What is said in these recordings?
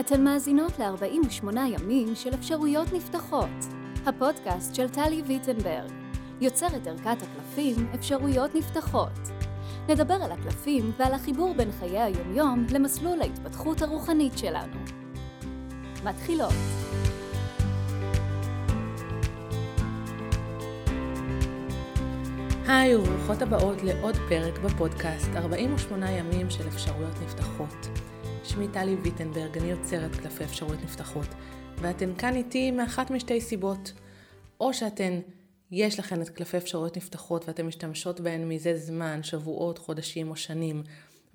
אתן מאזינות ל-48 ימים של אפשרויות נפתחות, הפודקאסט של טלי ויטנברג, יוצרת ערכת הקלפים אפשרויות נפתחות. נדבר על הקלפים ועל החיבור בין חיי היומיום למסלול ההתפתחות הרוחנית שלנו. מתחילות. היי וברוכות הבאות לעוד פרק בפודקאסט 48 ימים של אפשרויות נפתחות. שמי טלי ויטנברג, אני יוצרת קלפי אפשרויות נפתחות, ואתן כאן איתי מאחת משתי סיבות. או שאתן, יש לכן את קלפי אפשרויות נפתחות ואתן משתמשות בהן מזה זמן, שבועות, חודשים או שנים,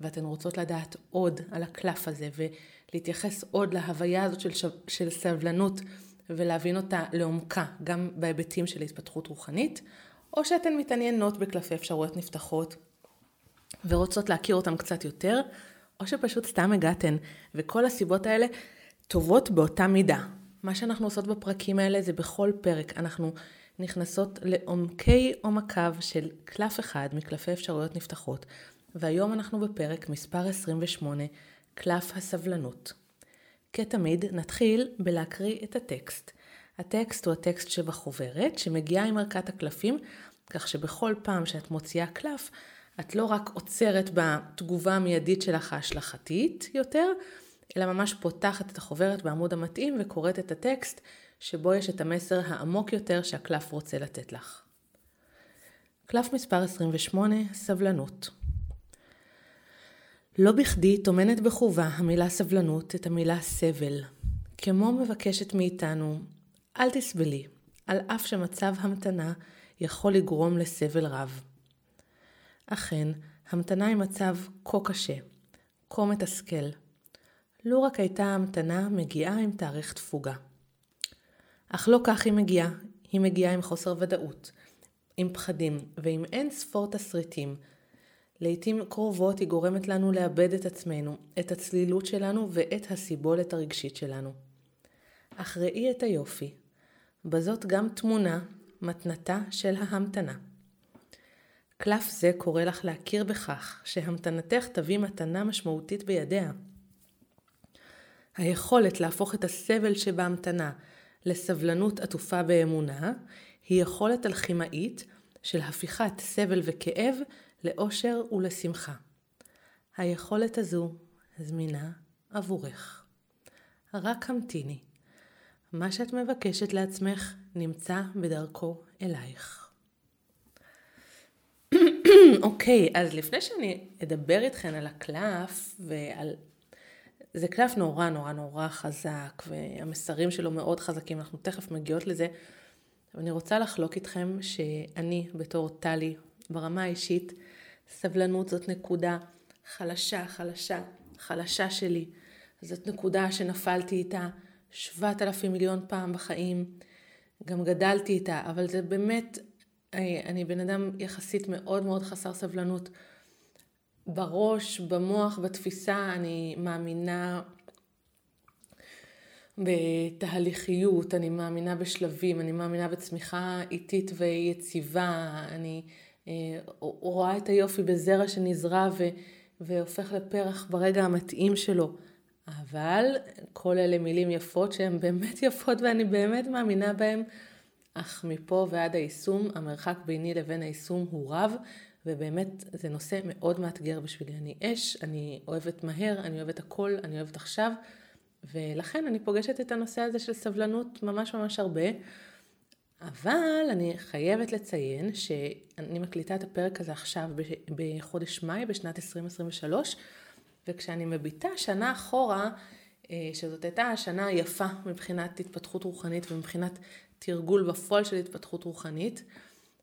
ואתן רוצות לדעת עוד על הקלף הזה ולהתייחס עוד להוויה הזאת של, שב, של סבלנות ולהבין אותה לעומקה, גם בהיבטים של התפתחות רוחנית, או שאתן מתעניינות בקלפי אפשרויות נפתחות ורוצות להכיר אותם קצת יותר, או שפשוט סתם הגעתן, וכל הסיבות האלה טובות באותה מידה. מה שאנחנו עושות בפרקים האלה זה בכל פרק אנחנו נכנסות לעומקי עומקיו של קלף אחד מקלפי אפשרויות נפתחות, והיום אנחנו בפרק מספר 28, קלף הסבלנות. כתמיד נתחיל בלהקריא את הטקסט. הטקסט הוא הטקסט שבחוברת, שמגיעה עם ערכת הקלפים, כך שבכל פעם שאת מוציאה קלף, את לא רק עוצרת בתגובה המיידית שלך ההשלכתית יותר, אלא ממש פותחת את החוברת בעמוד המתאים וקוראת את הטקסט שבו יש את המסר העמוק יותר שהקלף רוצה לתת לך. קלף מספר 28, סבלנות. לא בכדי טומנת בחובה המילה סבלנות את המילה סבל. כמו מבקשת מאיתנו, אל תסבלי, על אף שמצב המתנה יכול לגרום לסבל רב. אכן, המתנה היא מצב כה קשה, כה מתסכל. לו רק הייתה ההמתנה מגיעה עם תאריך תפוגה. אך לא כך היא מגיעה, היא מגיעה עם חוסר ודאות, עם פחדים ועם אין ספור תסריטים. לעתים קרובות היא גורמת לנו לאבד את עצמנו, את הצלילות שלנו ואת הסיבולת הרגשית שלנו. אך ראי את היופי, בזאת גם תמונה, מתנתה של ההמתנה. קלף זה קורא לך להכיר בכך שהמתנתך תביא מתנה משמעותית בידיה. היכולת להפוך את הסבל שבהמתנה לסבלנות עטופה באמונה, היא יכולת אלכימאית של הפיכת סבל וכאב לאושר ולשמחה. היכולת הזו זמינה עבורך. רק המתיני. מה שאת מבקשת לעצמך נמצא בדרכו אלייך. אוקיי, okay, אז לפני שאני אדבר איתכן על הקלף ועל... זה קלף נורא נורא נורא חזק, והמסרים שלו מאוד חזקים, אנחנו תכף מגיעות לזה. אני רוצה לחלוק איתכם שאני בתור טלי, ברמה האישית, סבלנות זאת נקודה חלשה, חלשה, חלשה שלי. זאת נקודה שנפלתי איתה שבעת אלפים מיליון פעם בחיים. גם גדלתי איתה, אבל זה באמת אני, אני בן אדם יחסית מאוד מאוד חסר סבלנות. בראש, במוח, בתפיסה, אני מאמינה בתהליכיות, אני מאמינה בשלבים, אני מאמינה בצמיחה איטית ויציבה, אני אה, רואה את היופי בזרע שנזרע ו, והופך לפרח ברגע המתאים שלו. אבל כל אלה מילים יפות שהן באמת יפות ואני באמת מאמינה בהן. אך מפה ועד היישום, המרחק ביני לבין היישום הוא רב, ובאמת זה נושא מאוד מאתגר בשבילי. אני אש, אני אוהבת מהר, אני אוהבת הכל, אני אוהבת עכשיו, ולכן אני פוגשת את הנושא הזה של סבלנות ממש ממש הרבה. אבל אני חייבת לציין שאני מקליטה את הפרק הזה עכשיו בחודש מאי בשנת 2023, וכשאני מביטה שנה אחורה, אה, שזאת הייתה השנה היפה מבחינת התפתחות רוחנית ומבחינת תרגול בפועל של התפתחות רוחנית,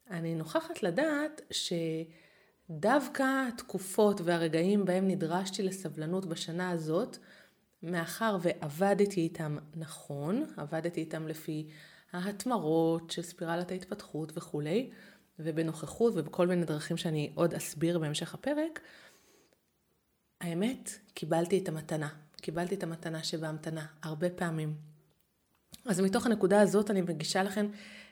אני נוכחת לדעת שדווקא התקופות והרגעים בהם נדרשתי לסבלנות בשנה הזאת, מאחר ועבדתי איתם נכון, עבדתי איתם לפי ההתמרות של ספירלת ההתפתחות וכולי, ובנוכחות ובכל מיני דרכים שאני עוד אסביר בהמשך הפרק, האמת, קיבלתי את המתנה. קיבלתי את המתנה שבהמתנה הרבה פעמים. אז מתוך הנקודה הזאת אני מגישה לכם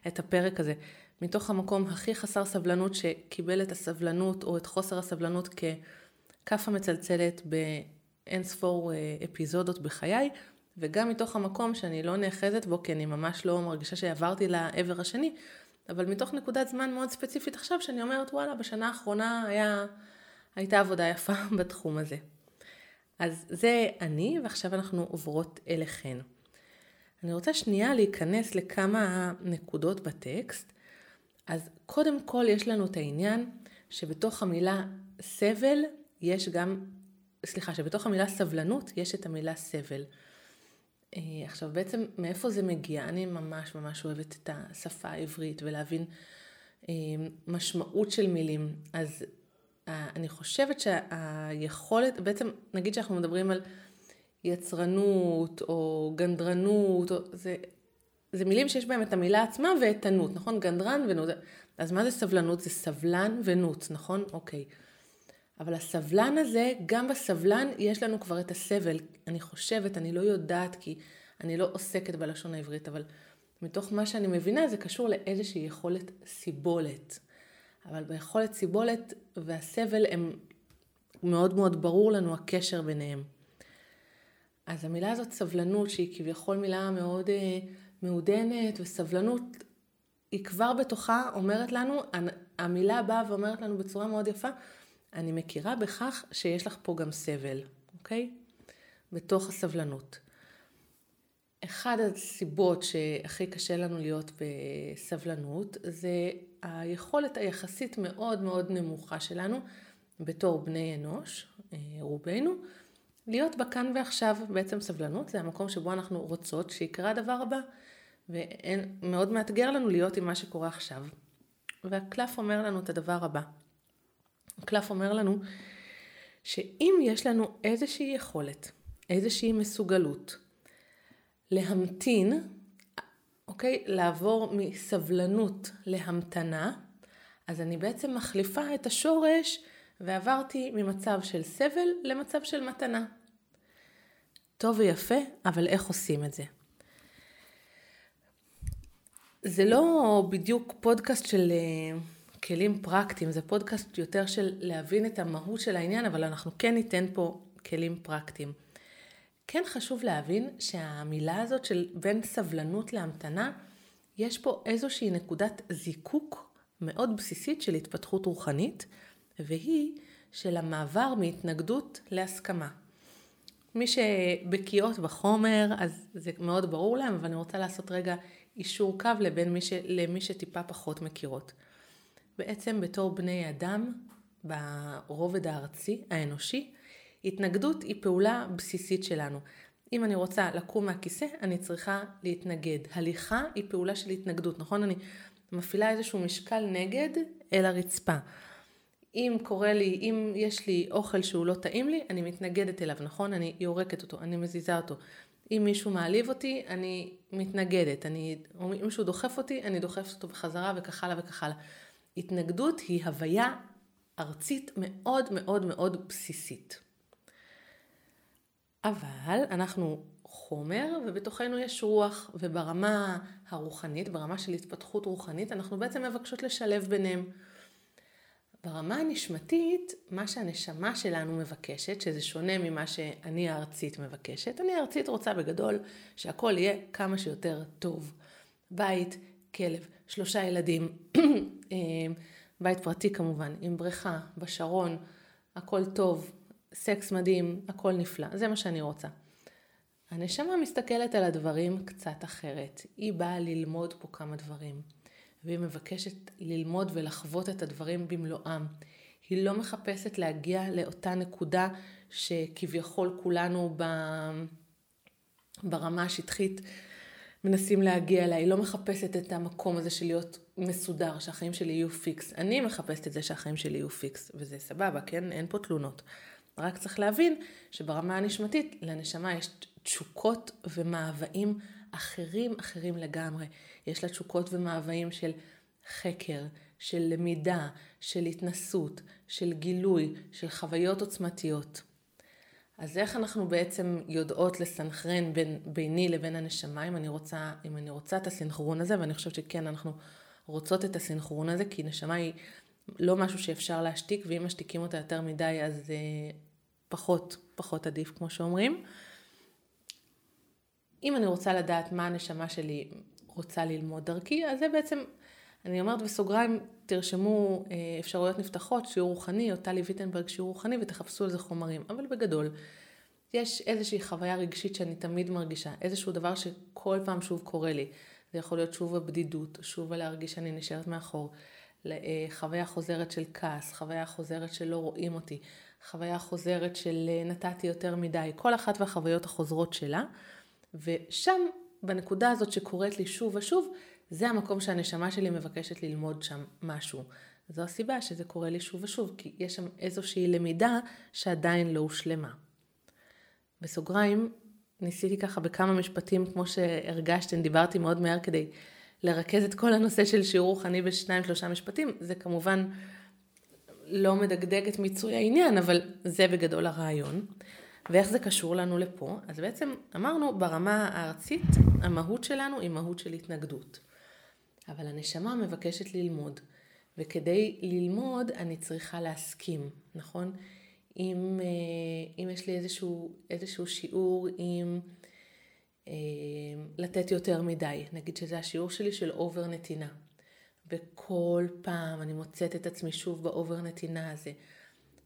את הפרק הזה. מתוך המקום הכי חסר סבלנות שקיבל את הסבלנות או את חוסר הסבלנות ככף המצלצלת אין ספור אפיזודות בחיי, וגם מתוך המקום שאני לא נאחזת בו, כי אני ממש לא מרגישה שעברתי לעבר השני, אבל מתוך נקודת זמן מאוד ספציפית עכשיו, שאני אומרת, וואלה, בשנה האחרונה היה, הייתה עבודה יפה בתחום הזה. אז זה אני, ועכשיו אנחנו עוברות אליכן. אני רוצה שנייה להיכנס לכמה נקודות בטקסט. אז קודם כל יש לנו את העניין שבתוך המילה סבל יש גם, סליחה, שבתוך המילה סבלנות יש את המילה סבל. אה, עכשיו בעצם מאיפה זה מגיע? אני ממש ממש אוהבת את השפה העברית ולהבין אה, משמעות של מילים. אז אה, אני חושבת שהיכולת, בעצם נגיד שאנחנו מדברים על יצרנות או גנדרנות, או, זה, זה מילים שיש בהם את המילה עצמה ואיתנות, נכון? גנדרן ונות. אז מה זה סבלנות? זה סבלן ונוץ, נכון? אוקיי. אבל הסבלן הזה, גם בסבלן יש לנו כבר את הסבל. אני חושבת, אני לא יודעת כי אני לא עוסקת בלשון העברית, אבל מתוך מה שאני מבינה זה קשור לאיזושהי יכולת סיבולת. אבל ביכולת סיבולת והסבל הם מאוד מאוד ברור לנו הקשר ביניהם. אז המילה הזאת סבלנות, שהיא כביכול מילה מאוד אה, מעודנת, וסבלנות, היא כבר בתוכה אומרת לנו, המילה באה ואומרת לנו בצורה מאוד יפה, אני מכירה בכך שיש לך פה גם סבל, אוקיי? בתוך הסבלנות. אחד הסיבות שהכי קשה לנו להיות בסבלנות זה היכולת היחסית מאוד מאוד נמוכה שלנו בתור בני אנוש, אה, רובנו, להיות בכאן ועכשיו. בעצם סבלנות זה המקום שבו אנחנו רוצות שיקרה הדבר הבא, ומאוד מאתגר לנו להיות עם מה שקורה עכשיו. והקלף אומר לנו את הדבר הבא. הקלף אומר לנו שאם יש לנו איזושהי יכולת, איזושהי מסוגלות, להמתין, אוקיי? לעבור מסבלנות להמתנה, אז אני בעצם מחליפה את השורש ועברתי ממצב של סבל למצב של מתנה. טוב ויפה, אבל איך עושים את זה? זה לא בדיוק פודקאסט של אה, כלים פרקטיים, זה פודקאסט יותר של להבין את המהות של העניין, אבל אנחנו כן ניתן פה כלים פרקטיים. כן חשוב להבין שהמילה הזאת של בין סבלנות להמתנה, יש פה איזושהי נקודת זיקוק מאוד בסיסית של התפתחות רוחנית, והיא של המעבר מהתנגדות להסכמה. מי שבקיאות בחומר, אז זה מאוד ברור להם, אבל אני רוצה לעשות רגע אישור קו לבין מי ש... למי שטיפה פחות מכירות. בעצם בתור בני אדם, ברובד הארצי, האנושי, התנגדות היא פעולה בסיסית שלנו. אם אני רוצה לקום מהכיסא, אני צריכה להתנגד. הליכה היא פעולה של התנגדות, נכון? אני מפעילה איזשהו משקל נגד אל הרצפה. אם קורה לי, אם יש לי אוכל שהוא לא טעים לי, אני מתנגדת אליו, נכון? אני יורקת אותו, אני מזיזה אותו. אם מישהו מעליב אותי, אני מתנגדת. אני, אם מישהו דוחף אותי, אני דוחפת אותו בחזרה וכך הלאה וכך הלאה. התנגדות היא הוויה ארצית מאוד מאוד מאוד בסיסית. אבל אנחנו חומר ובתוכנו יש רוח, וברמה הרוחנית, ברמה של התפתחות רוחנית, אנחנו בעצם מבקשות לשלב ביניהם. ברמה הנשמתית, מה שהנשמה שלנו מבקשת, שזה שונה ממה שאני הארצית מבקשת, אני הארצית רוצה בגדול שהכל יהיה כמה שיותר טוב. בית, כלב, שלושה ילדים, אה, בית פרטי כמובן, עם בריכה, בשרון, הכל טוב, סקס מדהים, הכל נפלא, זה מה שאני רוצה. הנשמה מסתכלת על הדברים קצת אחרת. היא באה ללמוד פה כמה דברים, והיא מבקשת ללמוד ולחוות את הדברים במלואם. היא לא מחפשת להגיע לאותה נקודה שכביכול כולנו ב... ברמה השטחית מנסים להגיע אליה. היא לא מחפשת את המקום הזה של להיות מסודר, שהחיים שלי יהיו פיקס. אני מחפשת את זה שהחיים שלי יהיו פיקס, וזה סבבה, כן? אין פה תלונות. רק צריך להבין שברמה הנשמתית לנשמה יש תשוקות ומאוויים אחרים אחרים לגמרי. יש לה תשוקות ומאוויים של חקר, של למידה, של התנסות, של גילוי, של חוויות עוצמתיות. אז איך אנחנו בעצם יודעות לסנכרן בין, ביני לבין הנשמה, אם אני, רוצה, אם אני רוצה את הסנכרון הזה, ואני חושבת שכן, אנחנו רוצות את הסנכרון הזה, כי נשמה היא לא משהו שאפשר להשתיק, ואם משתיקים אותה יותר מדי אז uh, פחות, פחות עדיף, כמו שאומרים. אם אני רוצה לדעת מה הנשמה שלי רוצה ללמוד דרכי, אז זה בעצם, אני אומרת בסוגריים, תרשמו אה, אפשרויות נפתחות, שיעור רוחני, או טלי ויטנברג שיעור רוחני, ותחפשו על זה חומרים. אבל בגדול, יש איזושהי חוויה רגשית שאני תמיד מרגישה, איזשהו דבר שכל פעם שוב קורה לי. זה יכול להיות שוב הבדידות, שוב להרגיש שאני נשארת מאחור. אה, חוויה חוזרת של כעס, חוויה חוזרת של לא רואים אותי, חוויה חוזרת של אה, נתתי יותר מדי, כל אחת והחוויות החוזרות שלה. ושם, בנקודה הזאת שקורית לי שוב ושוב, זה המקום שהנשמה שלי מבקשת ללמוד שם משהו. זו הסיבה שזה קורה לי שוב ושוב, כי יש שם איזושהי למידה שעדיין לא הושלמה. בסוגריים, ניסיתי ככה בכמה משפטים, כמו שהרגשתם, דיברתי מאוד מהר כדי לרכז את כל הנושא של שיעור רוחני בשניים שלושה משפטים. זה כמובן לא מדגדג את מיצוי העניין, אבל זה בגדול הרעיון. ואיך זה קשור לנו לפה? אז בעצם אמרנו ברמה הארצית, המהות שלנו היא מהות של התנגדות. אבל הנשמה מבקשת ללמוד, וכדי ללמוד אני צריכה להסכים, נכון? אם, אה, אם יש לי איזשהו, איזשהו שיעור עם אה, לתת יותר מדי, נגיד שזה השיעור שלי של over נתינה, וכל פעם אני מוצאת את עצמי שוב ב over נתינה הזה,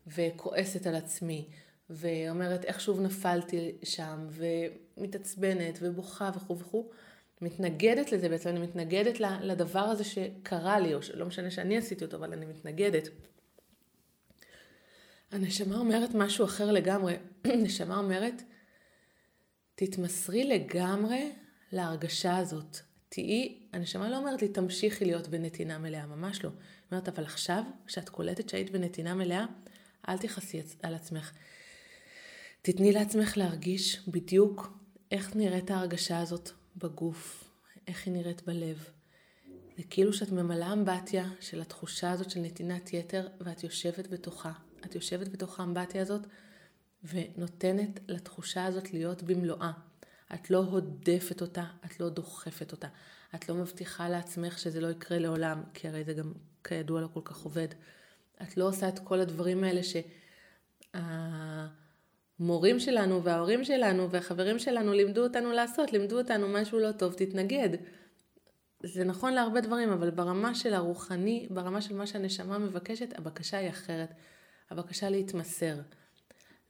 וכועסת על עצמי, ואומרת איך שוב נפלתי שם, ומתעצבנת ובוכה וכו' וכו', מתנגדת לזה בעצם, אני מתנגדת לדבר הזה שקרה לי, או שלא משנה שאני עשיתי אותו, אבל אני מתנגדת. הנשמה אומרת משהו אחר לגמרי. הנשמה אומרת, תתמסרי לגמרי להרגשה הזאת. תהיי, הנשמה לא אומרת לי, תמשיכי להיות בנתינה מלאה, ממש לא. היא אומרת, אבל עכשיו, כשאת קולטת שהיית בנתינה מלאה, אל תכעסי על עצמך. תתני לעצמך להרגיש בדיוק איך נראית ההרגשה הזאת בגוף, איך היא נראית בלב. זה כאילו שאת ממלאה אמבטיה של התחושה הזאת של נתינת יתר, ואת יושבת בתוכה. את יושבת בתוך האמבטיה הזאת ונותנת לתחושה הזאת להיות במלואה. את לא הודפת אותה, את לא דוחפת אותה. את לא מבטיחה לעצמך שזה לא יקרה לעולם, כי הרי זה גם כידוע לא כל כך עובד. את לא עושה את כל הדברים האלה שהמורים שלנו וההורים שלנו והחברים שלנו לימדו אותנו לעשות, לימדו אותנו משהו לא טוב, תתנגד. זה נכון להרבה דברים, אבל ברמה של הרוחני, ברמה של מה שהנשמה מבקשת, הבקשה היא אחרת. הבקשה להתמסר.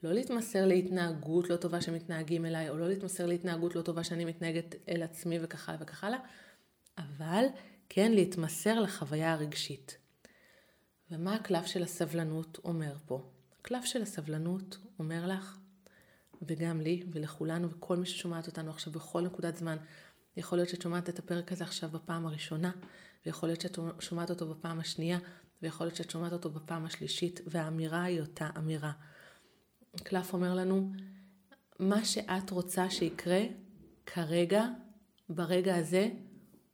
לא להתמסר להתנהגות לא טובה שמתנהגים אליי, או לא להתמסר להתנהגות לא טובה שאני מתנהגת אל עצמי וכך הלאה וכך הלאה, אבל כן להתמסר לחוויה הרגשית. ומה הקלף של הסבלנות אומר פה? הקלף של הסבלנות אומר לך, וגם לי ולכולנו וכל מי ששומעת אותנו עכשיו בכל נקודת זמן, יכול להיות שאת שומעת את הפרק הזה עכשיו בפעם הראשונה, ויכול להיות שאת שומעת אותו בפעם השנייה, ויכול להיות שאת שומעת אותו בפעם השלישית, והאמירה היא אותה אמירה. קלף אומר לנו, מה שאת רוצה שיקרה כרגע, ברגע הזה,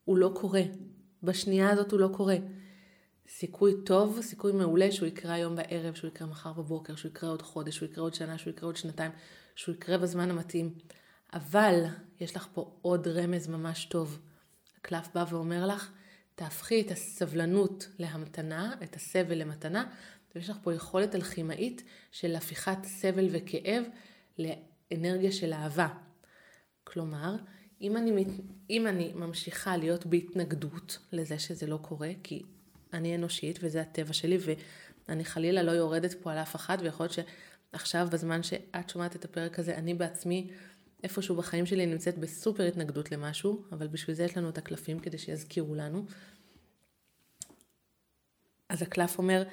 הוא לא קורה. בשנייה הזאת הוא לא קורה. סיכוי טוב, סיכוי מעולה שהוא יקרה היום בערב, שהוא יקרה מחר בבוקר, שהוא יקרה עוד חודש, שהוא יקרה עוד שנה, שהוא יקרה עוד שנתיים, שהוא יקרה בזמן המתאים. אבל יש לך פה עוד רמז ממש טוב. הקלף בא ואומר לך, תהפכי את הסבלנות להמתנה, את הסבל למתנה, ויש לך פה יכולת אלכימאית של הפיכת סבל וכאב לאנרגיה של אהבה. כלומר, אם אני, אם אני ממשיכה להיות בהתנגדות לזה שזה לא קורה, כי אני אנושית וזה הטבע שלי, ואני חלילה לא יורדת פה על אף אחד, ויכול להיות שעכשיו, בזמן שאת שומעת את הפרק הזה, אני בעצמי איפשהו בחיים שלי נמצאת בסופר התנגדות למשהו, אבל בשביל זה יש לנו את הקלפים כדי שיזכירו לנו. אז הקלף אומר,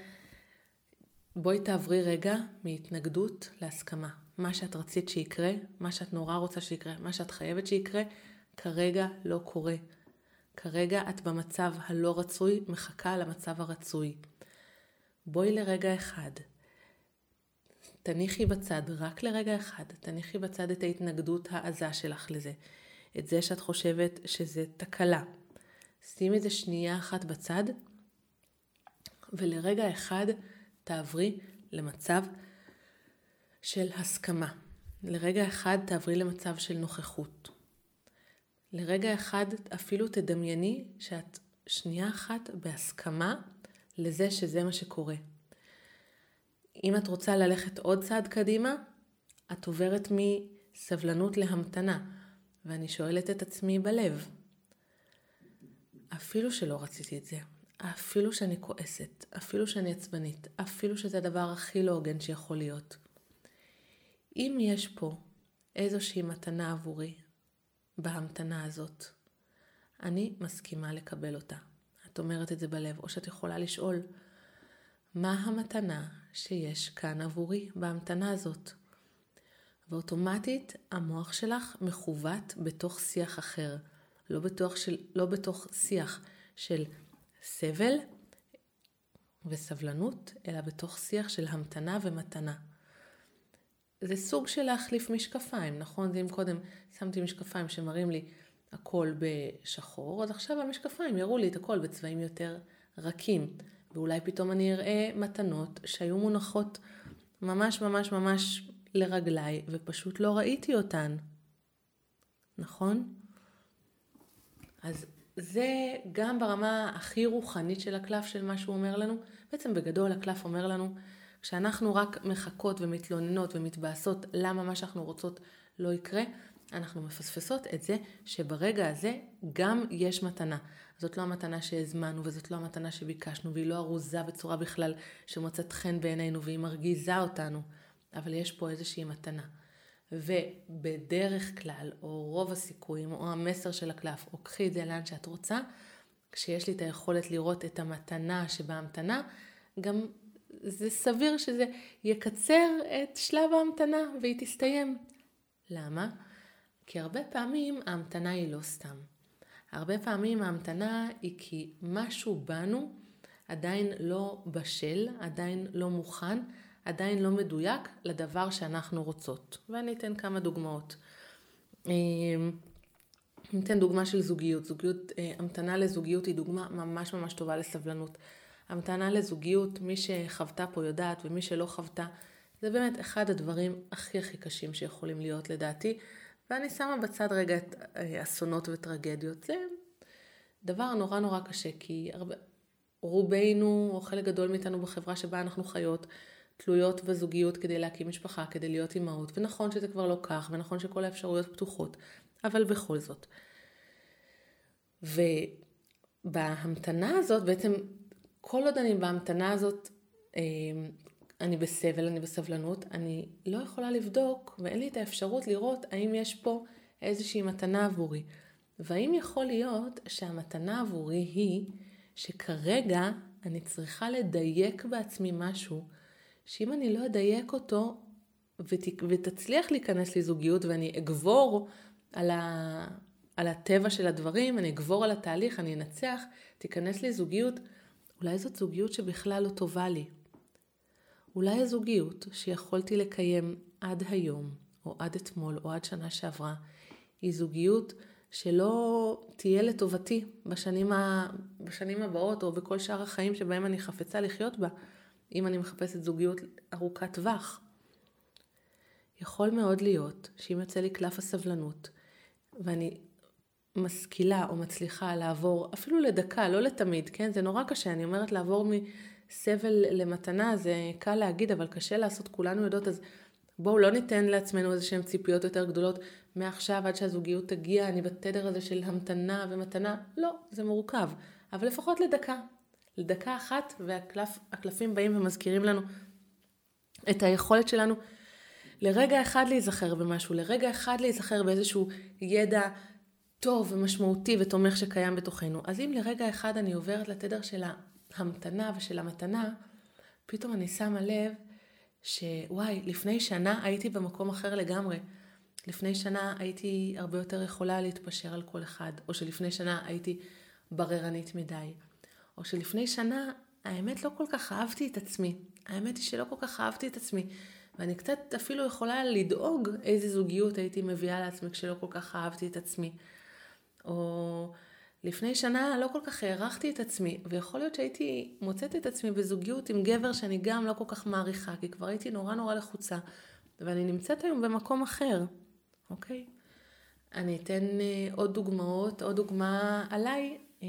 בואי תעברי רגע מהתנגדות להסכמה. מה שאת רצית שיקרה, מה שאת נורא רוצה שיקרה, מה שאת חייבת שיקרה, כרגע לא קורה. כרגע את במצב הלא רצוי, מחכה למצב הרצוי. בואי לרגע אחד, תניחי בצד, רק לרגע אחד, תניחי בצד את ההתנגדות העזה שלך לזה. את זה שאת חושבת שזה תקלה. שימי את זה שנייה אחת בצד, ולרגע אחד תעברי למצב של הסכמה. לרגע אחד תעברי למצב של נוכחות. לרגע אחד אפילו תדמייני שאת שנייה אחת בהסכמה לזה שזה מה שקורה. אם את רוצה ללכת עוד צעד קדימה, את עוברת מסבלנות להמתנה. ואני שואלת את עצמי בלב, אפילו שלא רציתי את זה, אפילו שאני כועסת, אפילו שאני עצבנית, אפילו שזה הדבר הכי לא הוגן שיכול להיות. אם יש פה איזושהי מתנה עבורי בהמתנה הזאת, אני מסכימה לקבל אותה. את אומרת את זה בלב, או שאת יכולה לשאול, מה המתנה שיש כאן עבורי בהמתנה הזאת? ואוטומטית המוח שלך מכוות בתוך שיח אחר, לא בתוך, של, לא בתוך שיח של סבל וסבלנות, אלא בתוך שיח של המתנה ומתנה. זה סוג של להחליף משקפיים, נכון? זה אם קודם שמתי משקפיים שמראים לי הכל בשחור, אז עכשיו המשקפיים יראו לי את הכל בצבעים יותר רכים. ואולי פתאום אני אראה מתנות שהיו מונחות ממש ממש ממש לרגליי, ופשוט לא ראיתי אותן. נכון? אז זה גם ברמה הכי רוחנית של הקלף של מה שהוא אומר לנו. בעצם בגדול הקלף אומר לנו, כשאנחנו רק מחכות ומתלוננות ומתבאסות למה מה שאנחנו רוצות לא יקרה, אנחנו מפספסות את זה שברגע הזה גם יש מתנה. זאת לא המתנה שהזמנו וזאת לא המתנה שביקשנו והיא לא ארוזה בצורה בכלל שמוצאת חן בעינינו והיא מרגיזה אותנו, אבל יש פה איזושהי מתנה. ובדרך כלל, או רוב הסיכויים, או המסר של הקלף, או קחי את זה לאן שאת רוצה, כשיש לי את היכולת לראות את המתנה שבהמתנה, גם זה סביר שזה יקצר את שלב ההמתנה והיא תסתיים. למה? כי הרבה פעמים ההמתנה היא לא סתם. הרבה פעמים ההמתנה היא כי משהו בנו עדיין לא בשל, עדיין לא מוכן, עדיין לא מדויק לדבר שאנחנו רוצות. ואני אתן כמה דוגמאות. אמ, אני אתן דוגמה של זוגיות. זוגיות, אה, המתנה לזוגיות היא דוגמה ממש ממש טובה לסבלנות. המתנה לזוגיות, מי שחוותה פה יודעת ומי שלא חוותה, זה באמת אחד הדברים הכי הכי קשים שיכולים להיות לדעתי. ואני שמה בצד רגע את אה, אסונות וטרגדיות. זה דבר נורא נורא קשה, כי הרבה, רובנו, או חלק גדול מאיתנו בחברה שבה אנחנו חיות, תלויות בזוגיות כדי להקים משפחה, כדי להיות אימהות, ונכון שזה כבר לא כך, ונכון שכל האפשרויות פתוחות, אבל בכל זאת. ובהמתנה הזאת, בעצם כל עוד אני בהמתנה הזאת, אה, אני בסבל, אני בסבלנות, אני לא יכולה לבדוק ואין לי את האפשרות לראות האם יש פה איזושהי מתנה עבורי. והאם יכול להיות שהמתנה עבורי היא שכרגע אני צריכה לדייק בעצמי משהו, שאם אני לא אדייק אותו ות, ותצליח להיכנס לזוגיות ואני אגבור על, ה, על הטבע של הדברים, אני אגבור על התהליך, אני אנצח, תיכנס לזוגיות, אולי זאת זוגיות שבכלל לא טובה לי. אולי הזוגיות שיכולתי לקיים עד היום, או עד אתמול, או עד שנה שעברה, היא זוגיות שלא תהיה לטובתי בשנים, ה... בשנים הבאות, או בכל שאר החיים שבהם אני חפצה לחיות בה, אם אני מחפשת זוגיות ארוכת טווח. יכול מאוד להיות שאם יוצא לי קלף הסבלנות, ואני משכילה או מצליחה לעבור אפילו לדקה, לא לתמיד, כן? זה נורא קשה, אני אומרת לעבור סבל למתנה זה קל להגיד, אבל קשה לעשות, כולנו יודעות, אז בואו לא ניתן לעצמנו איזה שהן ציפיות יותר גדולות. מעכשיו עד שהזוגיות תגיע, אני בתדר הזה של המתנה ומתנה. לא, זה מורכב. אבל לפחות לדקה. לדקה אחת, והקלפים באים ומזכירים לנו את היכולת שלנו לרגע אחד להיזכר במשהו, לרגע אחד להיזכר באיזשהו ידע טוב ומשמעותי ותומך שקיים בתוכנו. אז אם לרגע אחד אני עוברת לתדר של ההמתנה ושל המתנה, פתאום אני שמה לב שוואי, לפני שנה הייתי במקום אחר לגמרי. לפני שנה הייתי הרבה יותר יכולה להתפשר על כל אחד, או שלפני שנה הייתי בררנית מדי, או שלפני שנה האמת לא כל כך אהבתי את עצמי. האמת היא שלא כל כך אהבתי את עצמי, ואני קצת אפילו יכולה לדאוג איזה זוגיות הייתי מביאה לעצמי כשלא כל כך אהבתי את עצמי. או לפני שנה לא כל כך הערכתי את עצמי, ויכול להיות שהייתי מוצאת את עצמי בזוגיות עם גבר שאני גם לא כל כך מעריכה, כי כבר הייתי נורא נורא לחוצה, ואני נמצאת היום במקום אחר, אוקיי? אני אתן uh, עוד דוגמאות, עוד דוגמה עליי, uh,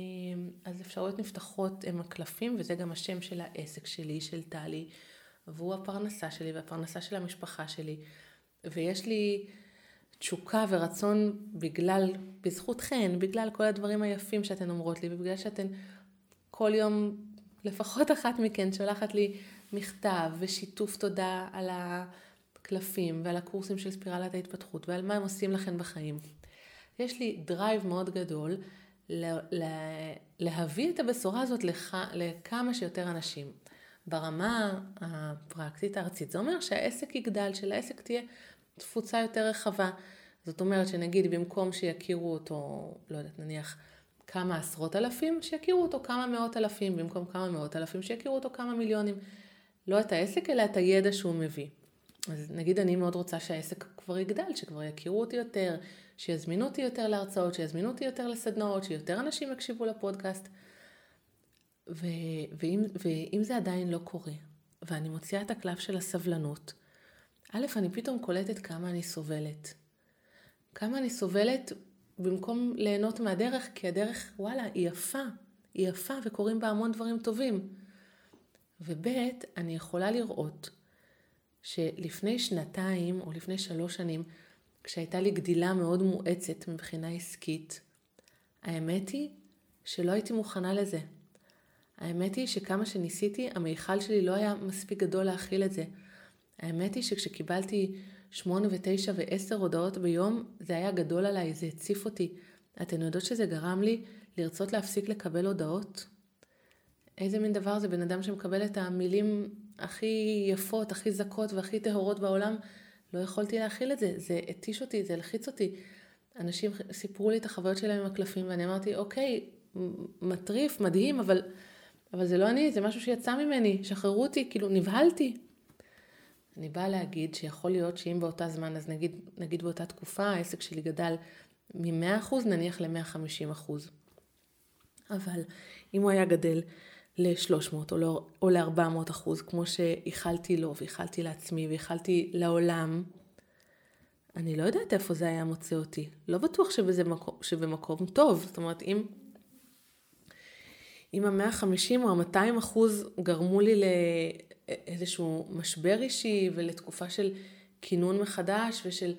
אז אפשרויות נפתחות הם הקלפים, וזה גם השם של העסק שלי, של טלי, והוא הפרנסה שלי והפרנסה של המשפחה שלי. ויש לי תשוקה ורצון בגלל, בזכותכן, בגלל כל הדברים היפים שאתן אומרות לי, ובגלל שאתן כל יום, לפחות אחת מכן שולחת לי מכתב ושיתוף תודה על הקלפים ועל הקורסים של ספירלת ההתפתחות ועל מה הם עושים לכן בחיים. יש לי drive מאוד גדול להביא את הבשורה הזאת לח, לכמה שיותר אנשים. ברמה הפרקטית הארצית, זה אומר שהעסק יגדל, שלעסק תהיה תפוצה יותר רחבה. זאת אומרת שנגיד במקום שיכירו אותו, לא יודעת, נניח כמה עשרות אלפים, שיכירו אותו כמה מאות אלפים, במקום כמה מאות אלפים, שיכירו אותו כמה מיליונים. לא את העסק, אלא את הידע שהוא מביא. אז נגיד אני מאוד רוצה שהעסק כבר יגדל, שכבר יכירו אותי יותר, שיזמינו אותי יותר להרצאות, שיזמינו אותי יותר לסדנאות, שיותר אנשים יקשיבו לפודקאסט. ו- ואם, ואם זה עדיין לא קורה, ואני מוציאה את הקלף של הסבלנות, א', אני פתאום קולטת כמה אני סובלת. כמה אני סובלת במקום ליהנות מהדרך, כי הדרך, וואלה, היא יפה. היא יפה וקורים בה המון דברים טובים. וב', אני יכולה לראות שלפני שנתיים או לפני שלוש שנים, כשהייתה לי גדילה מאוד מואצת מבחינה עסקית, האמת היא שלא הייתי מוכנה לזה. האמת היא שכמה שניסיתי, המיכל שלי לא היה מספיק גדול להכיל את זה. האמת היא שכשקיבלתי שמונה ותשע ועשר הודעות ביום, זה היה גדול עליי, זה הציף אותי. אתן יודעות שזה גרם לי לרצות להפסיק לקבל הודעות? איזה מין דבר זה בן אדם שמקבל את המילים הכי יפות, הכי זכות והכי טהורות בעולם? לא יכולתי להכיל את זה, זה התיש אותי, זה הלחיץ אותי. אנשים סיפרו לי את החוויות שלהם עם הקלפים, ואני אמרתי, אוקיי, מטריף, מדהים, אבל, אבל זה לא אני, זה משהו שיצא ממני, שחררו אותי, כאילו נבהלתי. אני באה להגיד שיכול להיות שאם באותה זמן, אז נגיד, נגיד באותה תקופה, העסק שלי גדל מ-100% נניח ל-150%. אבל אם הוא היה גדל ל-300 או, לא, או ל-400 אחוז, כמו שאיחלתי לו ואיחלתי לעצמי ואיחלתי לעולם, אני לא יודעת איפה זה היה מוצא אותי. לא בטוח שבזה מקום, שבמקום טוב. זאת אומרת, אם, אם ה-150 או ה-200 אחוז גרמו לי לאיזשהו משבר אישי ולתקופה של כינון מחדש ושל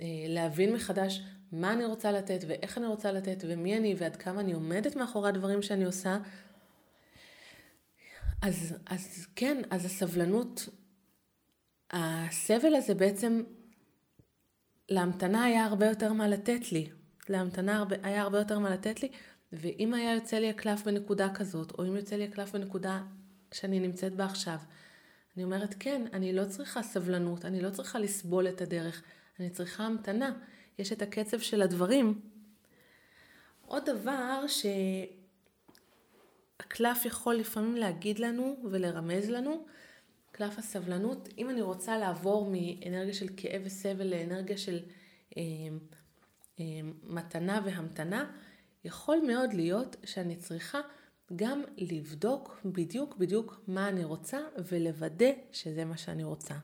אה, להבין מחדש מה אני רוצה לתת ואיך אני רוצה לתת ומי אני ועד כמה אני עומדת מאחורי הדברים שאני עושה, אז, אז כן, אז הסבלנות, הסבל הזה בעצם, להמתנה היה הרבה יותר מה לתת לי. להמתנה היה הרבה יותר מה לתת לי, ואם היה יוצא לי הקלף בנקודה כזאת, או אם יוצא לי הקלף בנקודה שאני נמצאת בה עכשיו, אני אומרת, כן, אני לא צריכה סבלנות, אני לא צריכה לסבול את הדרך, אני צריכה המתנה. יש את הקצב של הדברים. עוד דבר ש... הקלף יכול לפעמים להגיד לנו ולרמז לנו, קלף הסבלנות, אם אני רוצה לעבור מאנרגיה של כאב וסבל לאנרגיה של אה, אה, מתנה והמתנה, יכול מאוד להיות שאני צריכה גם לבדוק בדיוק בדיוק מה אני רוצה ולוודא שזה מה שאני רוצה.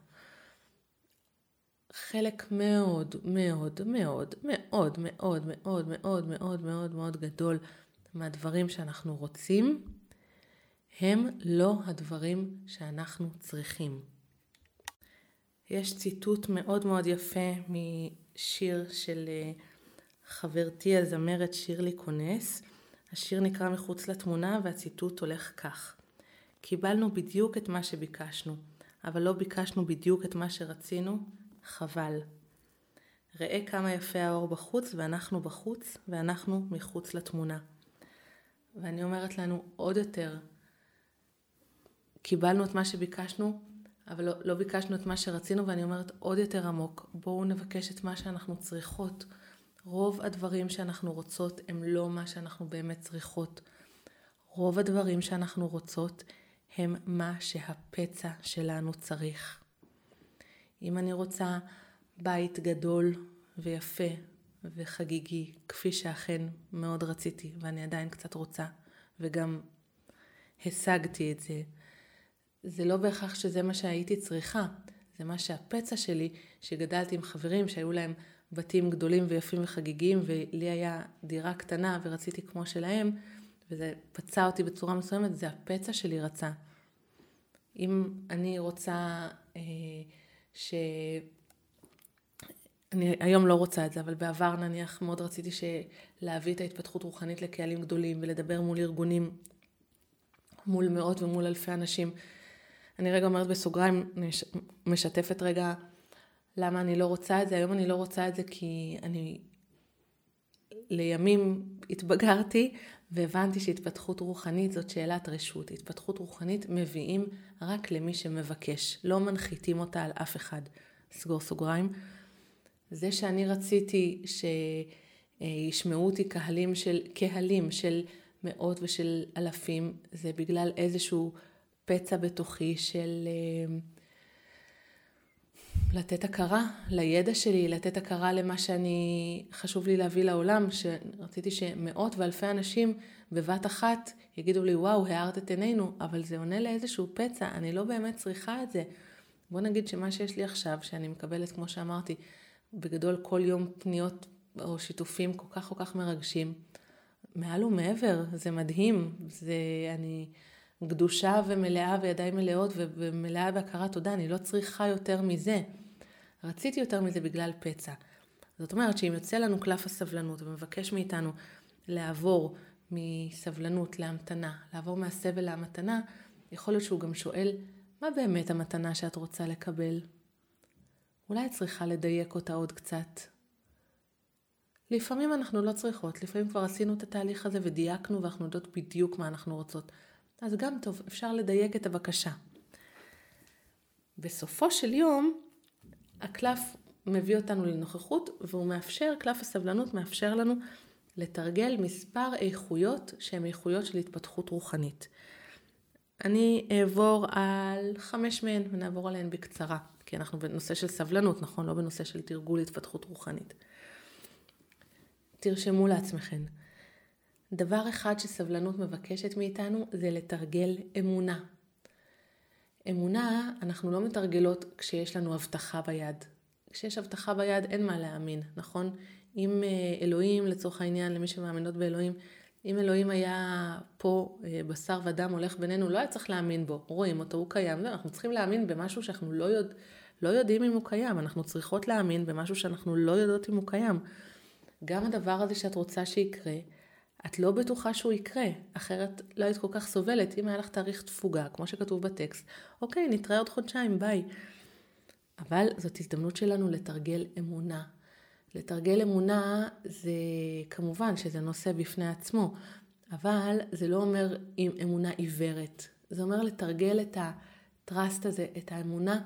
חלק מאוד מאוד מאוד מאוד מאוד מאוד מאוד מאוד מאוד מאוד גדול מהדברים שאנחנו רוצים, הם לא הדברים שאנחנו צריכים. יש ציטוט מאוד מאוד יפה משיר של אה, חברתי הזמרת שירלי כונס. השיר נקרא מחוץ לתמונה והציטוט הולך כך: קיבלנו בדיוק את מה שביקשנו, אבל לא ביקשנו בדיוק את מה שרצינו, חבל. ראה כמה יפה האור בחוץ ואנחנו בחוץ ואנחנו מחוץ לתמונה. ואני אומרת לנו עוד יותר, קיבלנו את מה שביקשנו, אבל לא, לא ביקשנו את מה שרצינו, ואני אומרת עוד יותר עמוק, בואו נבקש את מה שאנחנו צריכות. רוב הדברים שאנחנו רוצות הם לא מה שאנחנו באמת צריכות. רוב הדברים שאנחנו רוצות הם מה שהפצע שלנו צריך. אם אני רוצה בית גדול ויפה וחגיגי, כפי שאכן מאוד רציתי, ואני עדיין קצת רוצה, וגם השגתי את זה. זה לא בהכרח שזה מה שהייתי צריכה, זה מה שהפצע שלי, שגדלתי עם חברים שהיו להם בתים גדולים ויפים וחגיגיים, ולי היה דירה קטנה ורציתי כמו שלהם, וזה פצע אותי בצורה מסוימת, זה הפצע שלי רצה. אם אני רוצה אה, ש... אני היום לא רוצה את זה, אבל בעבר נניח מאוד רציתי להביא את ההתפתחות רוחנית לקהלים גדולים ולדבר מול ארגונים, מול מאות ומול אלפי אנשים. אני רגע אומרת בסוגריים, אני משתפת רגע למה אני לא רוצה את זה. היום אני לא רוצה את זה כי אני לימים התבגרתי והבנתי שהתפתחות רוחנית זאת שאלת רשות. התפתחות רוחנית מביאים רק למי שמבקש, לא מנחיתים אותה על אף אחד. סגור סוגריים. זה שאני רציתי שישמעו אותי קהלים של, קהלים של מאות ושל אלפים, זה בגלל איזשהו פצע בתוכי של אה, לתת הכרה לידע שלי, לתת הכרה למה שאני, חשוב לי להביא לעולם, שרציתי שמאות ואלפי אנשים בבת אחת יגידו לי, וואו, הארת את עינינו, אבל זה עונה לאיזשהו פצע, אני לא באמת צריכה את זה. בוא נגיד שמה שיש לי עכשיו, שאני מקבלת, כמו שאמרתי, בגדול כל יום פניות או שיתופים כל כך כל כך מרגשים, מעל ומעבר, זה מדהים, זה, אני גדושה ומלאה וידיים מלאות ומלאה בהכרת תודה, אני לא צריכה יותר מזה. רציתי יותר מזה בגלל פצע. זאת אומרת שאם יוצא לנו קלף הסבלנות ומבקש מאיתנו לעבור מסבלנות להמתנה, לעבור מהסבל להמתנה, יכול להיות שהוא גם שואל, מה באמת המתנה שאת רוצה לקבל? אולי את צריכה לדייק אותה עוד קצת. לפעמים אנחנו לא צריכות, לפעמים כבר עשינו את התהליך הזה ודייקנו ואנחנו יודעות בדיוק מה אנחנו רוצות. אז גם טוב, אפשר לדייק את הבקשה. בסופו של יום, הקלף מביא אותנו לנוכחות והוא מאפשר, קלף הסבלנות מאפשר לנו לתרגל מספר איכויות שהן איכויות של התפתחות רוחנית. אני אעבור על חמש מהן ונעבור עליהן בקצרה, כי אנחנו בנושא של סבלנות, נכון? לא בנושא של תרגול התפתחות רוחנית. תרשמו לעצמכם. דבר אחד שסבלנות מבקשת מאיתנו זה לתרגל אמונה. אמונה אנחנו לא מתרגלות כשיש לנו הבטחה ביד. כשיש הבטחה ביד אין מה להאמין, נכון? אם אה, אלוהים, לצורך העניין, למי שמאמינות באלוהים, אם אלוהים היה פה אה, בשר ודם הולך בינינו, לא היה צריך להאמין בו. רואים אותו, הוא קיים. לא, אנחנו צריכים להאמין במשהו שאנחנו לא, יודע, לא יודעים אם הוא קיים. אנחנו צריכות להאמין במשהו שאנחנו לא יודעות אם הוא קיים. גם הדבר הזה שאת רוצה שיקרה, את לא בטוחה שהוא יקרה, אחרת לא היית כל כך סובלת. אם היה לך תאריך תפוגה, כמו שכתוב בטקסט, אוקיי, נתראה עוד חודשיים, ביי. אבל זאת הזדמנות שלנו לתרגל אמונה. לתרגל אמונה זה כמובן שזה נושא בפני עצמו, אבל זה לא אומר עם אמונה עיוורת. זה אומר לתרגל את הטראסט הזה, את האמונה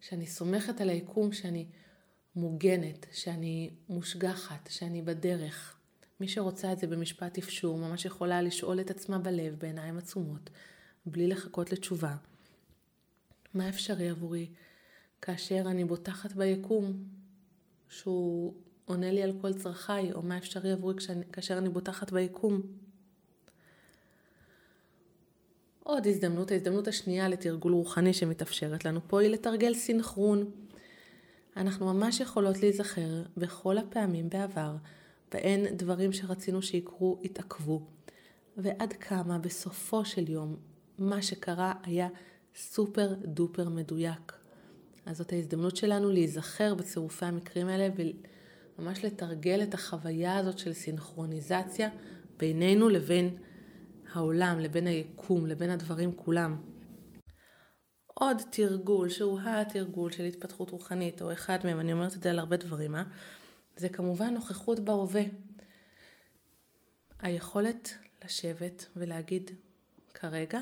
שאני סומכת על היקום, שאני מוגנת, שאני מושגחת, שאני בדרך. מי שרוצה את זה במשפט אפשור, ממש יכולה לשאול את עצמה בלב בעיניים עצומות, בלי לחכות לתשובה. מה אפשרי עבורי כאשר אני בוטחת ביקום, שהוא עונה לי על כל צרכיי, או מה אפשרי עבורי כאשר אני בוטחת ביקום? עוד הזדמנות, ההזדמנות השנייה לתרגול רוחני שמתאפשרת לנו פה היא לתרגל סינכרון. אנחנו ממש יכולות להיזכר בכל הפעמים בעבר בהן דברים שרצינו שיקרו התעכבו, ועד כמה בסופו של יום מה שקרה היה סופר דופר מדויק. אז זאת ההזדמנות שלנו להיזכר בצירופי המקרים האלה וממש לתרגל את החוויה הזאת של סינכרוניזציה בינינו לבין העולם, לבין היקום, לבין הדברים כולם. עוד תרגול שהוא התרגול של התפתחות רוחנית, או אחד מהם, אני אומרת את זה על הרבה דברים, אה? זה כמובן נוכחות בהווה. היכולת לשבת ולהגיד, כרגע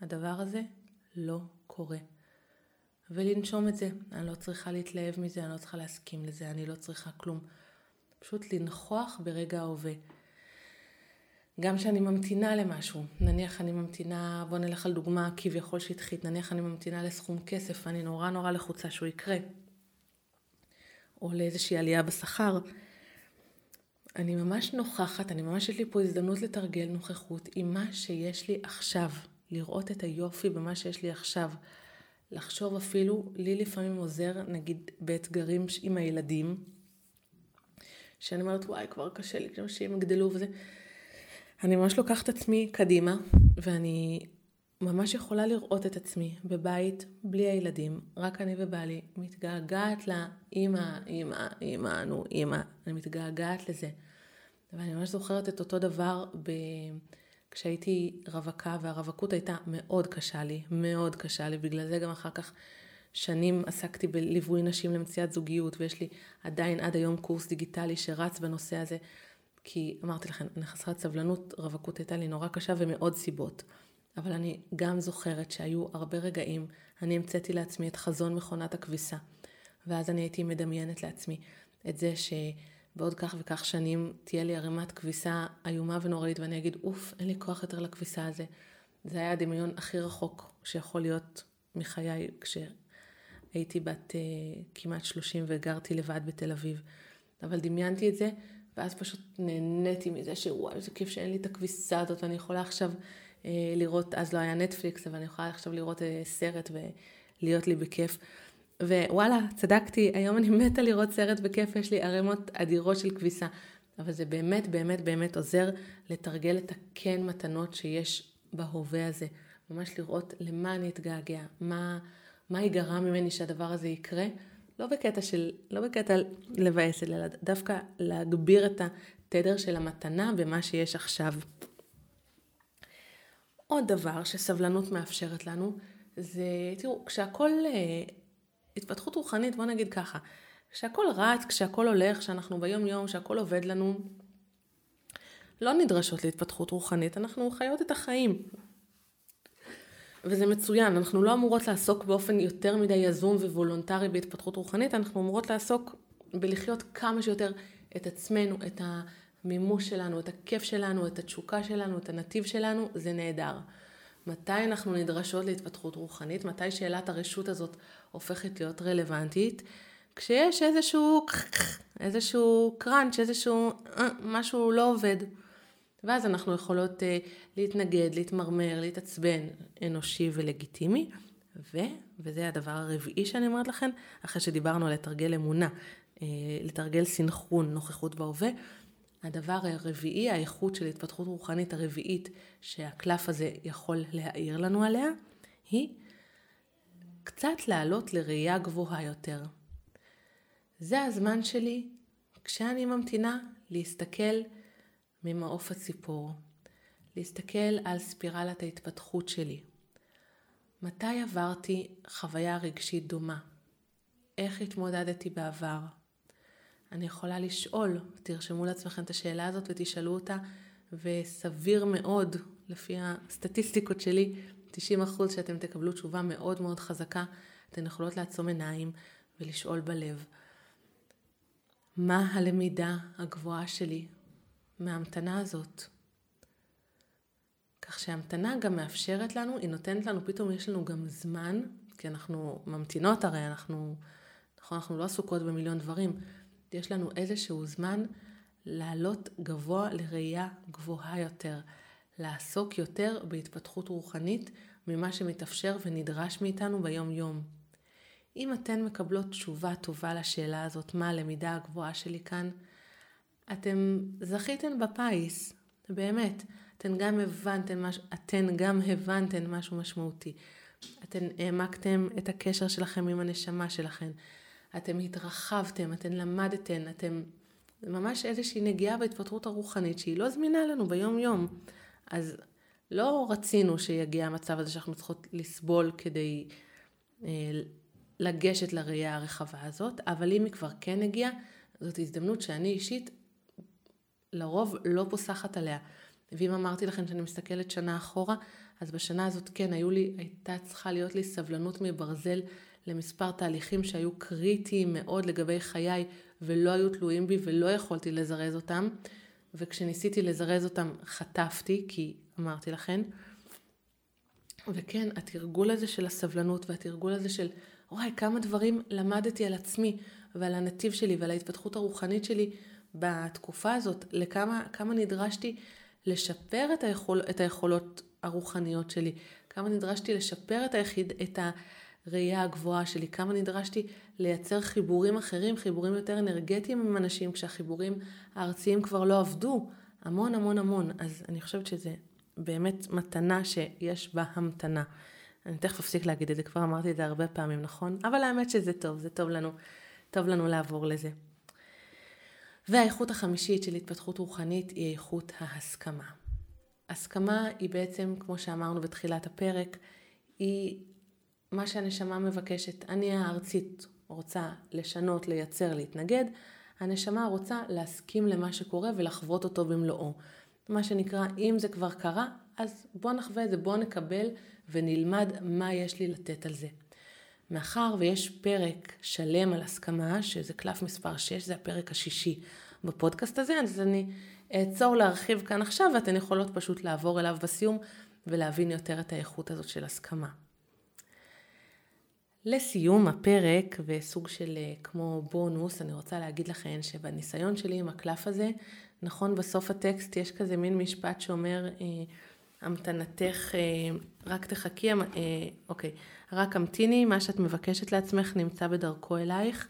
הדבר הזה לא קורה. ולנשום את זה. אני לא צריכה להתלהב מזה, אני לא צריכה להסכים לזה, אני לא צריכה כלום. פשוט לנכוח ברגע ההווה. גם כשאני ממתינה למשהו, נניח אני ממתינה, בוא נלך על דוגמה כביכול שטחית, נניח אני ממתינה לסכום כסף, אני נורא נורא לחוצה שהוא יקרה, או לאיזושהי עלייה בשכר, אני ממש נוכחת, אני ממש יש לי פה הזדמנות לתרגל נוכחות עם מה שיש לי עכשיו, לראות את היופי במה שיש לי עכשיו, לחשוב אפילו, לי לפעמים עוזר, נגיד באתגרים עם הילדים, שאני אומרת, וואי, כבר קשה לי, שהם יגדלו וזה. אני ממש לוקחת עצמי קדימה, ואני ממש יכולה לראות את עצמי בבית בלי הילדים, רק אני ובעלי, מתגעגעת לאימא, אימא, אימא, נו, אימא, אני מתגעגעת לזה. ואני ממש זוכרת את אותו דבר ב... כשהייתי רווקה, והרווקות הייתה מאוד קשה לי, מאוד קשה לי, בגלל זה גם אחר כך שנים עסקתי בליווי נשים למציאת זוגיות, ויש לי עדיין עד היום קורס דיגיטלי שרץ בנושא הזה, כי אמרתי לכם, אני חסרת סבלנות, רווקות הייתה לי נורא קשה ומאוד סיבות. אבל אני גם זוכרת שהיו הרבה רגעים, אני המצאתי לעצמי את חזון מכונת הכביסה, ואז אני הייתי מדמיינת לעצמי את זה שבעוד כך וכך שנים תהיה לי ערימת כביסה איומה ונוראית, ואני אגיד, אוף, אין לי כוח יותר לכביסה הזה. זה היה הדמיון הכי רחוק שיכול להיות מחיי כשהייתי בת uh, כמעט 30 וגרתי לבד בתל אביב. אבל דמיינתי את זה, ואז פשוט נהניתי מזה שוואי, איזה כיף שאין לי את הכביסה הזאת, ואני יכולה עכשיו לראות, אז לא היה נטפליקס, אבל אני יכולה עכשיו לראות אה, סרט ולהיות לי בכיף. ווואלה, צדקתי, היום אני מתה לראות סרט בכיף, יש לי ערימות אדירות של כביסה. אבל זה באמת באמת באמת עוזר לתרגל את הכן מתנות שיש בהווה הזה. ממש לראות למה אני אתגעגע, מה, מה ייגרע ממני שהדבר הזה יקרה. לא בקטע של, לא בקטע לבאס, אלא דווקא להגביר את התדר של המתנה במה שיש עכשיו. עוד דבר שסבלנות מאפשרת לנו, זה, תראו, כשהכול, אה, התפתחות רוחנית, בוא נגיד ככה, כשהכול רץ, כשהכול הולך, כשאנחנו ביום יום, כשהכול עובד לנו, לא נדרשות להתפתחות רוחנית, אנחנו חיות את החיים. וזה מצוין, אנחנו לא אמורות לעסוק באופן יותר מדי יזום וולונטרי בהתפתחות רוחנית, אנחנו אמורות לעסוק בלחיות כמה שיותר את עצמנו, את ה... המימוש שלנו, את הכיף שלנו, את התשוקה שלנו, את הנתיב שלנו, זה נהדר. מתי אנחנו נדרשות להתפתחות רוחנית? מתי שאלת הרשות הזאת הופכת להיות רלוונטית? כשיש איזשהו, איזשהו קראנץ', איזשהו אה, משהו לא עובד. ואז אנחנו יכולות uh, להתנגד, להתמרמר, להתעצבן, אנושי ולגיטימי. ו, וזה הדבר הרביעי שאני אומרת לכם, אחרי שדיברנו על לתרגל אמונה, uh, לתרגל סינכרון, נוכחות בהווה, הדבר הרביעי, האיכות של התפתחות רוחנית הרביעית שהקלף הזה יכול להעיר לנו עליה, היא קצת לעלות לראייה גבוהה יותר. זה הזמן שלי כשאני ממתינה להסתכל ממעוף הציפור, להסתכל על ספירלת ההתפתחות שלי. מתי עברתי חוויה רגשית דומה? איך התמודדתי בעבר? אני יכולה לשאול, תרשמו לעצמכם את השאלה הזאת ותשאלו אותה, וסביר מאוד, לפי הסטטיסטיקות שלי, 90 אחוז שאתם תקבלו תשובה מאוד מאוד חזקה, אתן יכולות לעצום עיניים ולשאול בלב. מה הלמידה הגבוהה שלי מההמתנה הזאת? כך שההמתנה גם מאפשרת לנו, היא נותנת לנו, פתאום יש לנו גם זמן, כי אנחנו ממתינות הרי, אנחנו, נכון, אנחנו לא עסוקות במיליון דברים, יש לנו איזשהו זמן לעלות גבוה לראייה גבוהה יותר, לעסוק יותר בהתפתחות רוחנית ממה שמתאפשר ונדרש מאיתנו ביום-יום. אם אתן מקבלות תשובה טובה לשאלה הזאת, מה הלמידה הגבוהה שלי כאן, אתם זכיתן בפיס, באמת. אתן גם הבנתן משהו, אתן גם הבנתן משהו משמעותי. אתן העמקתם את הקשר שלכם עם הנשמה שלכם. אתם התרחבתם, אתן למדתן, אתם... ממש איזושהי נגיעה בהתפתחות הרוחנית שהיא לא זמינה לנו ביום-יום. אז לא רצינו שיגיע המצב הזה שאנחנו צריכות לסבול כדי אה, לגשת לראייה הרחבה הזאת, אבל אם היא כבר כן הגיעה, זאת הזדמנות שאני אישית לרוב לא פוסחת עליה. ואם אמרתי לכם שאני מסתכלת שנה אחורה, אז בשנה הזאת כן, היו לי, הייתה צריכה להיות לי סבלנות מברזל למספר תהליכים שהיו קריטיים מאוד לגבי חיי ולא היו תלויים בי ולא יכולתי לזרז אותם. וכשניסיתי לזרז אותם חטפתי, כי אמרתי לכן. וכן, התרגול הזה של הסבלנות והתרגול הזה של וואי, כמה דברים למדתי על עצמי ועל הנתיב שלי ועל ההתפתחות הרוחנית שלי בתקופה הזאת, לכמה כמה נדרשתי לשפר את, היכול, את היכולות הרוחניות שלי, כמה נדרשתי לשפר את, היחיד, את הראייה הגבוהה שלי, כמה נדרשתי לייצר חיבורים אחרים, חיבורים יותר אנרגטיים עם אנשים, כשהחיבורים הארציים כבר לא עבדו, המון המון המון. אז אני חושבת שזה באמת מתנה שיש בה המתנה. אני תכף אפסיק להגיד את זה, כבר אמרתי את זה הרבה פעמים, נכון? אבל האמת שזה טוב, זה טוב לנו, טוב לנו לעבור לזה. והאיכות החמישית של התפתחות רוחנית היא איכות ההסכמה. הסכמה היא בעצם, כמו שאמרנו בתחילת הפרק, היא מה שהנשמה מבקשת. אני הארצית רוצה לשנות, לייצר, להתנגד, הנשמה רוצה להסכים למה שקורה ולחוות אותו במלואו. מה שנקרא, אם זה כבר קרה, אז בוא נחווה את זה, בוא נקבל ונלמד מה יש לי לתת על זה. מאחר ויש פרק שלם על הסכמה, שזה קלף מספר 6, זה הפרק השישי בפודקאסט הזה, אז אני אעצור להרחיב כאן עכשיו, ואתן יכולות פשוט לעבור אליו בסיום ולהבין יותר את האיכות הזאת של הסכמה. לסיום הפרק וסוג של אה, כמו בונוס, אני רוצה להגיד לכם שבניסיון שלי עם הקלף הזה, נכון בסוף הטקסט יש כזה מין משפט שאומר, אה, המתנתך, אה, רק תחכי, אוקיי, רק המתיני, מה שאת מבקשת לעצמך נמצא בדרכו אלייך.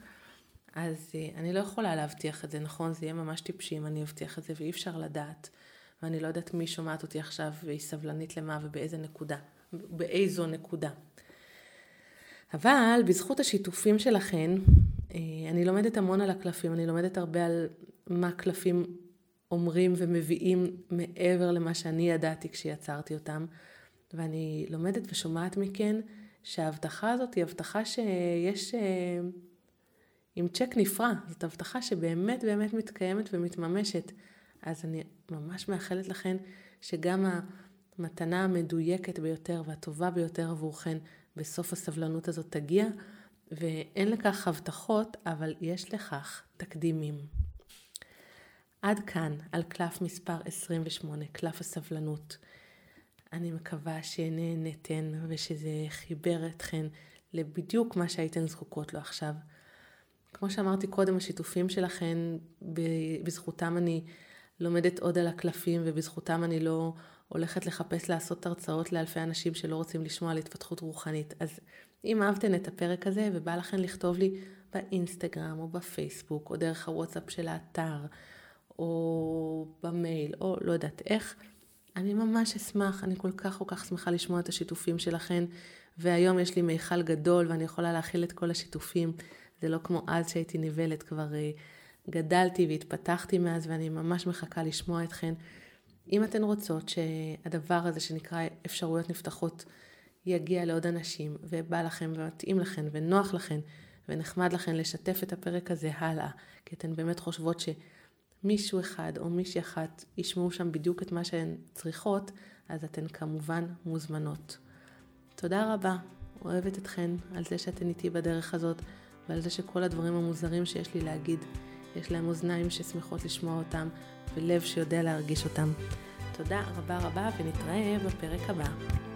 אז אני לא יכולה להבטיח את זה, נכון? זה יהיה ממש טיפשי אם אני אבטיח את זה, ואי אפשר לדעת. ואני לא יודעת מי שומעת אותי עכשיו והיא סבלנית למה ובאיזה נקודה, באיזו נקודה. אבל בזכות השיתופים שלכן, אה, אני לומדת המון על הקלפים, אני לומדת הרבה על מה קלפים אומרים ומביאים מעבר למה שאני ידעתי כשיצרתי אותם, ואני לומדת ושומעת מכן שההבטחה הזאת היא הבטחה שיש אה, עם צ'ק נפרע, זאת הבטחה שבאמת באמת מתקיימת ומתממשת. אז אני ממש מאחלת לכן שגם המתנה המדויקת ביותר והטובה ביותר עבורכן בסוף הסבלנות הזאת תגיע, ואין לכך הבטחות, אבל יש לכך תקדימים. עד כאן על קלף מספר 28, קלף הסבלנות. אני מקווה שנהנתן ושזה חיבר אתכן לבדיוק מה שהייתן זקוקות לו עכשיו. כמו שאמרתי קודם, השיתופים שלכן, בזכותם אני לומדת עוד על הקלפים ובזכותם אני לא הולכת לחפש לעשות הרצאות לאלפי אנשים שלא רוצים לשמוע על התפתחות רוחנית. אז אם אהבתן את הפרק הזה ובא לכן לכתוב לי באינסטגרם או בפייסבוק או דרך הוואטסאפ של האתר או במייל או לא יודעת איך, אני ממש אשמח, אני כל כך כל כך שמחה לשמוע את השיתופים שלכן והיום יש לי מיכל גדול ואני יכולה להכיל את כל השיתופים. זה לא כמו אז שהייתי נבלת, כבר אה, גדלתי והתפתחתי מאז ואני ממש מחכה לשמוע אתכן. אם אתן רוצות שהדבר הזה שנקרא אפשרויות נפתחות יגיע לעוד אנשים, ובא לכם ומתאים לכן ונוח לכן ונחמד לכן לשתף את הפרק הזה הלאה, כי אתן באמת חושבות שמישהו אחד או מישהי אחת ישמעו שם בדיוק את מה שהן צריכות, אז אתן כמובן מוזמנות. תודה רבה, אוהבת אתכן על זה שאתן איתי בדרך הזאת ועל זה שכל הדברים המוזרים שיש לי להגיד, יש להם אוזניים ששמחות לשמוע אותם ולב שיודע להרגיש אותם. תודה רבה רבה ונתראה בפרק הבא.